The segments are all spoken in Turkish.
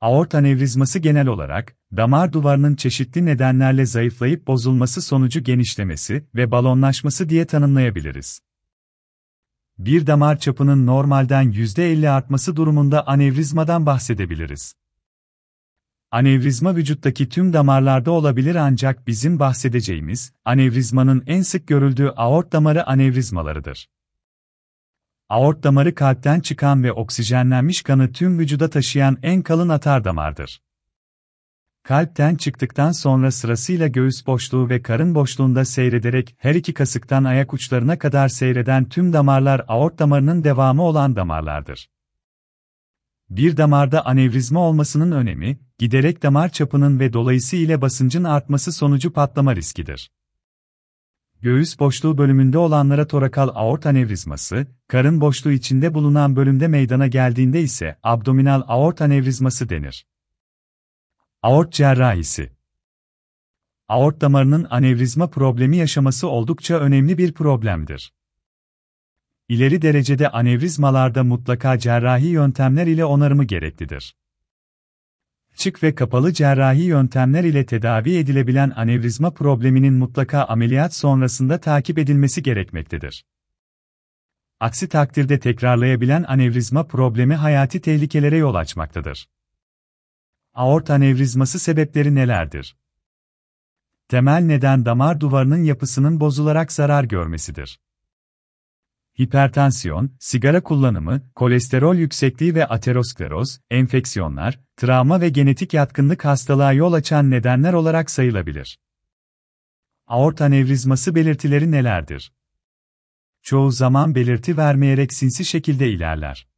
Aort anevrizması genel olarak, damar duvarının çeşitli nedenlerle zayıflayıp bozulması sonucu genişlemesi ve balonlaşması diye tanımlayabiliriz. Bir damar çapının normalden %50 artması durumunda anevrizmadan bahsedebiliriz. Anevrizma vücuttaki tüm damarlarda olabilir ancak bizim bahsedeceğimiz, anevrizmanın en sık görüldüğü aort damarı anevrizmalarıdır. Aort damarı kalpten çıkan ve oksijenlenmiş kanı tüm vücuda taşıyan en kalın atar damardır. Kalpten çıktıktan sonra sırasıyla göğüs boşluğu ve karın boşluğunda seyrederek her iki kasıktan ayak uçlarına kadar seyreden tüm damarlar aort damarının devamı olan damarlardır. Bir damarda anevrizma olmasının önemi, giderek damar çapının ve dolayısıyla basıncın artması sonucu patlama riskidir. Göğüs boşluğu bölümünde olanlara torakal aort anevrizması, karın boşluğu içinde bulunan bölümde meydana geldiğinde ise abdominal aort anevrizması denir. Aort cerrahisi Aort damarının anevrizma problemi yaşaması oldukça önemli bir problemdir. İleri derecede anevrizmalarda mutlaka cerrahi yöntemler ile onarımı gereklidir. Açık ve kapalı cerrahi yöntemler ile tedavi edilebilen anevrizma probleminin mutlaka ameliyat sonrasında takip edilmesi gerekmektedir. Aksi takdirde tekrarlayabilen anevrizma problemi hayati tehlikelere yol açmaktadır. Aort anevrizması sebepleri nelerdir? Temel neden damar duvarının yapısının bozularak zarar görmesidir hipertansiyon, sigara kullanımı, kolesterol yüksekliği ve ateroskleroz, enfeksiyonlar, travma ve genetik yatkınlık hastalığa yol açan nedenler olarak sayılabilir. Aort anevrizması belirtileri nelerdir? Çoğu zaman belirti vermeyerek sinsi şekilde ilerler.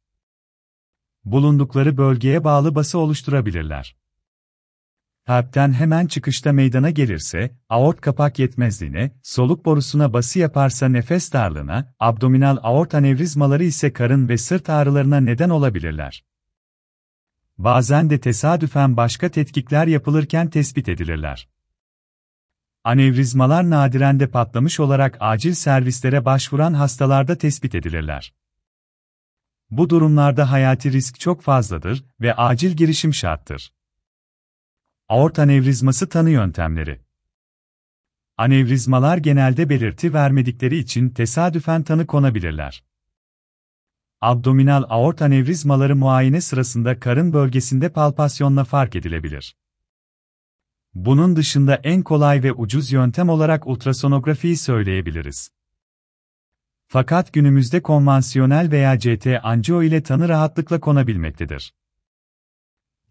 Bulundukları bölgeye bağlı bası oluşturabilirler. Kalpten hemen çıkışta meydana gelirse, aort kapak yetmezliğine, soluk borusuna bası yaparsa nefes darlığına, abdominal aort anevrizmaları ise karın ve sırt ağrılarına neden olabilirler. Bazen de tesadüfen başka tetkikler yapılırken tespit edilirler. Anevrizmalar nadiren de patlamış olarak acil servislere başvuran hastalarda tespit edilirler. Bu durumlarda hayati risk çok fazladır ve acil girişim şarttır. Aort anevrizması tanı yöntemleri. Anevrizmalar genelde belirti vermedikleri için tesadüfen tanı konabilirler. Abdominal aort anevrizmaları muayene sırasında karın bölgesinde palpasyonla fark edilebilir. Bunun dışında en kolay ve ucuz yöntem olarak ultrasonografiyi söyleyebiliriz. Fakat günümüzde konvansiyonel veya CT anjiyo ile tanı rahatlıkla konabilmektedir.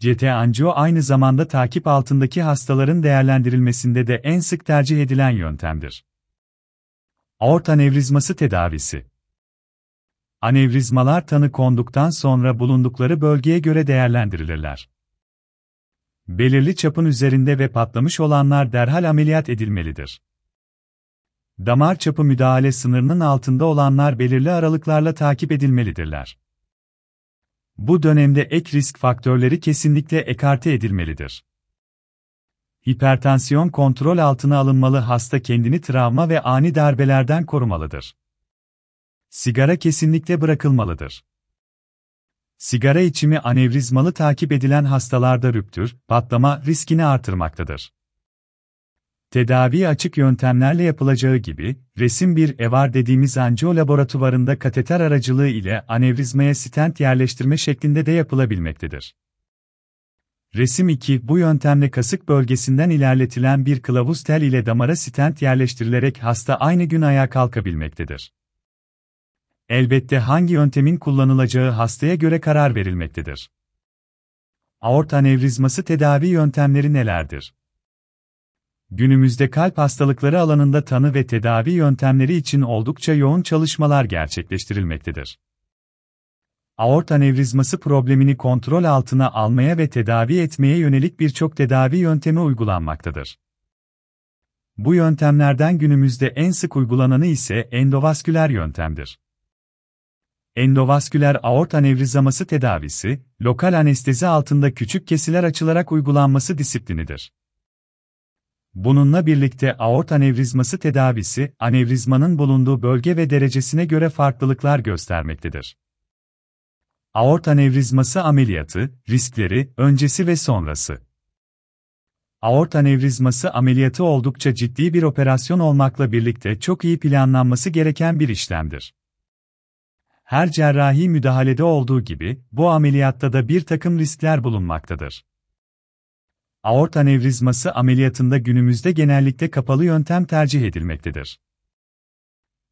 CT anjiyo aynı zamanda takip altındaki hastaların değerlendirilmesinde de en sık tercih edilen yöntemdir. Aort anevrizması tedavisi Anevrizmalar tanı konduktan sonra bulundukları bölgeye göre değerlendirilirler. Belirli çapın üzerinde ve patlamış olanlar derhal ameliyat edilmelidir. Damar çapı müdahale sınırının altında olanlar belirli aralıklarla takip edilmelidirler. Bu dönemde ek risk faktörleri kesinlikle ekarte edilmelidir. Hipertansiyon kontrol altına alınmalı hasta kendini travma ve ani darbelerden korumalıdır. Sigara kesinlikle bırakılmalıdır. Sigara içimi anevrizmalı takip edilen hastalarda rüptür, patlama riskini artırmaktadır. Tedavi açık yöntemlerle yapılacağı gibi, resim bir evar dediğimiz anjiyo laboratuvarında kateter aracılığı ile anevrizmaya stent yerleştirme şeklinde de yapılabilmektedir. Resim 2, bu yöntemle kasık bölgesinden ilerletilen bir kılavuz tel ile damara stent yerleştirilerek hasta aynı gün ayağa kalkabilmektedir. Elbette hangi yöntemin kullanılacağı hastaya göre karar verilmektedir. Aort anevrizması tedavi yöntemleri nelerdir? Günümüzde kalp hastalıkları alanında tanı ve tedavi yöntemleri için oldukça yoğun çalışmalar gerçekleştirilmektedir. Aort anevrizması problemini kontrol altına almaya ve tedavi etmeye yönelik birçok tedavi yöntemi uygulanmaktadır. Bu yöntemlerden günümüzde en sık uygulananı ise endovasküler yöntemdir. Endovasküler aort anevrizması tedavisi, lokal anestezi altında küçük kesiler açılarak uygulanması disiplinidir. Bununla birlikte aort anevrizması tedavisi, anevrizmanın bulunduğu bölge ve derecesine göre farklılıklar göstermektedir. Aort anevrizması ameliyatı, riskleri, öncesi ve sonrası. Aort anevrizması ameliyatı oldukça ciddi bir operasyon olmakla birlikte çok iyi planlanması gereken bir işlemdir. Her cerrahi müdahalede olduğu gibi, bu ameliyatta da bir takım riskler bulunmaktadır. Aort anevrizması ameliyatında günümüzde genellikle kapalı yöntem tercih edilmektedir.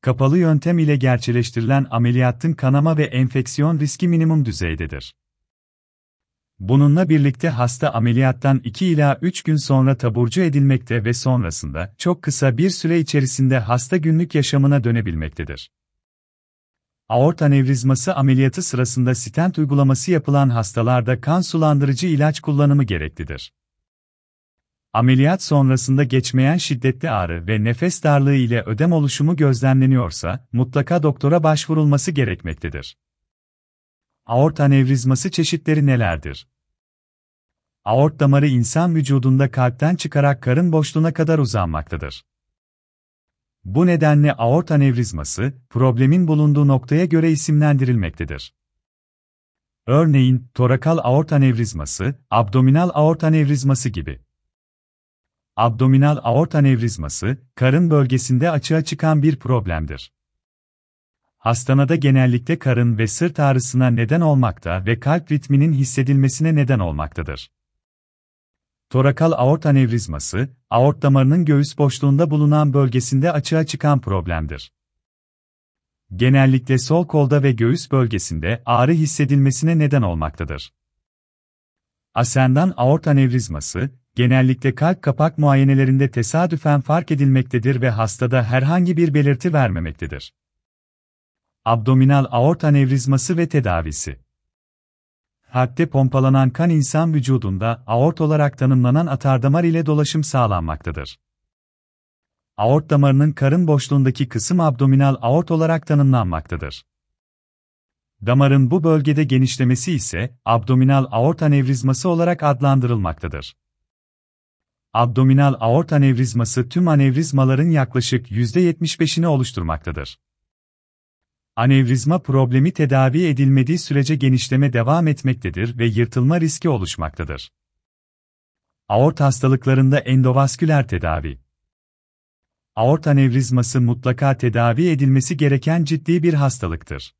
Kapalı yöntem ile gerçekleştirilen ameliyatın kanama ve enfeksiyon riski minimum düzeydedir. Bununla birlikte hasta ameliyattan 2 ila 3 gün sonra taburcu edilmekte ve sonrasında çok kısa bir süre içerisinde hasta günlük yaşamına dönebilmektedir. Aort anevrizması ameliyatı sırasında stent uygulaması yapılan hastalarda kan sulandırıcı ilaç kullanımı gereklidir. Ameliyat sonrasında geçmeyen şiddetli ağrı ve nefes darlığı ile ödem oluşumu gözlemleniyorsa, mutlaka doktora başvurulması gerekmektedir. Aort anevrizması çeşitleri nelerdir? Aort damarı insan vücudunda kalpten çıkarak karın boşluğuna kadar uzanmaktadır. Bu nedenle aort anevrizması, problemin bulunduğu noktaya göre isimlendirilmektedir. Örneğin, torakal aort anevrizması, abdominal aort anevrizması gibi. Abdominal aort anevrizması, karın bölgesinde açığa çıkan bir problemdir. Hastanada genellikle karın ve sırt ağrısına neden olmakta ve kalp ritminin hissedilmesine neden olmaktadır. Torakal aort anevrizması, aort damarının göğüs boşluğunda bulunan bölgesinde açığa çıkan problemdir. Genellikle sol kolda ve göğüs bölgesinde ağrı hissedilmesine neden olmaktadır. Asendan aort anevrizması, genellikle kalp kapak muayenelerinde tesadüfen fark edilmektedir ve hastada herhangi bir belirti vermemektedir. Abdominal aort anevrizması ve tedavisi Kalpte pompalanan kan insan vücudunda aort olarak tanımlanan atardamar ile dolaşım sağlanmaktadır. Aort damarının karın boşluğundaki kısım abdominal aort olarak tanımlanmaktadır. Damarın bu bölgede genişlemesi ise abdominal aort anevrizması olarak adlandırılmaktadır. Abdominal aort anevrizması tüm anevrizmaların yaklaşık %75'ini oluşturmaktadır. Anevrizma problemi tedavi edilmediği sürece genişleme devam etmektedir ve yırtılma riski oluşmaktadır. Aort hastalıklarında endovasküler tedavi Aort anevrizması mutlaka tedavi edilmesi gereken ciddi bir hastalıktır.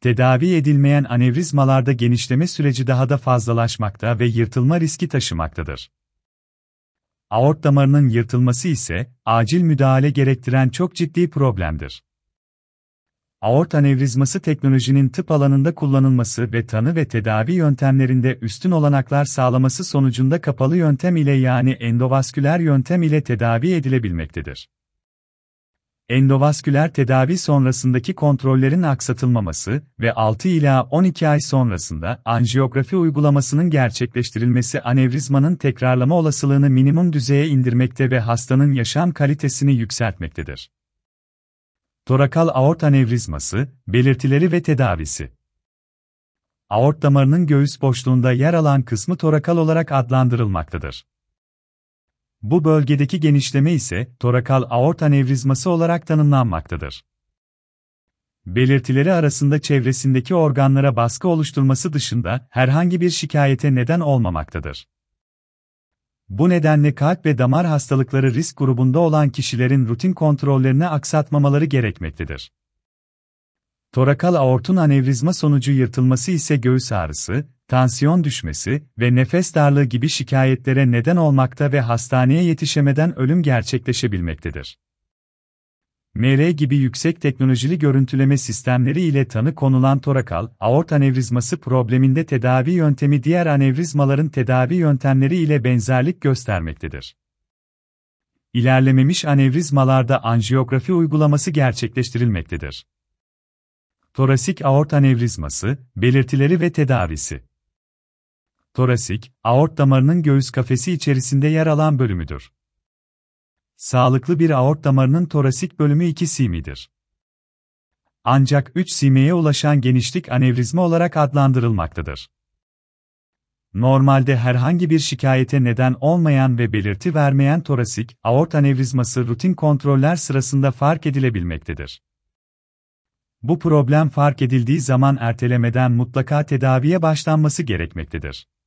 Tedavi edilmeyen anevrizmalarda genişleme süreci daha da fazlalaşmakta ve yırtılma riski taşımaktadır. Aort damarının yırtılması ise acil müdahale gerektiren çok ciddi problemdir. Aort anevrizması teknolojinin tıp alanında kullanılması ve tanı ve tedavi yöntemlerinde üstün olanaklar sağlaması sonucunda kapalı yöntem ile yani endovasküler yöntem ile tedavi edilebilmektedir. Endovasküler tedavi sonrasındaki kontrollerin aksatılmaması ve 6 ila 12 ay sonrasında anjiyografi uygulamasının gerçekleştirilmesi anevrizmanın tekrarlama olasılığını minimum düzeye indirmekte ve hastanın yaşam kalitesini yükseltmektedir. Torakal aort anevrizması, belirtileri ve tedavisi. Aort damarının göğüs boşluğunda yer alan kısmı torakal olarak adlandırılmaktadır. Bu bölgedeki genişleme ise torakal aort anevrizması olarak tanımlanmaktadır. Belirtileri arasında çevresindeki organlara baskı oluşturması dışında herhangi bir şikayete neden olmamaktadır. Bu nedenle kalp ve damar hastalıkları risk grubunda olan kişilerin rutin kontrollerini aksatmamaları gerekmektedir. Torakal aortun anevrizma sonucu yırtılması ise göğüs ağrısı, tansiyon düşmesi ve nefes darlığı gibi şikayetlere neden olmakta ve hastaneye yetişemeden ölüm gerçekleşebilmektedir. MR gibi yüksek teknolojili görüntüleme sistemleri ile tanı konulan torakal, aort anevrizması probleminde tedavi yöntemi diğer anevrizmaların tedavi yöntemleri ile benzerlik göstermektedir. İlerlememiş anevrizmalarda anjiyografi uygulaması gerçekleştirilmektedir. Torasik aort anevrizması, belirtileri ve tedavisi. Torasik, aort damarının göğüs kafesi içerisinde yer alan bölümüdür. Sağlıklı bir aort damarının torasik bölümü 2 simidir. Ancak 3 simeye ulaşan genişlik anevrizma olarak adlandırılmaktadır. Normalde herhangi bir şikayete neden olmayan ve belirti vermeyen torasik, aort anevrizması rutin kontroller sırasında fark edilebilmektedir. Bu problem fark edildiği zaman ertelemeden mutlaka tedaviye başlanması gerekmektedir.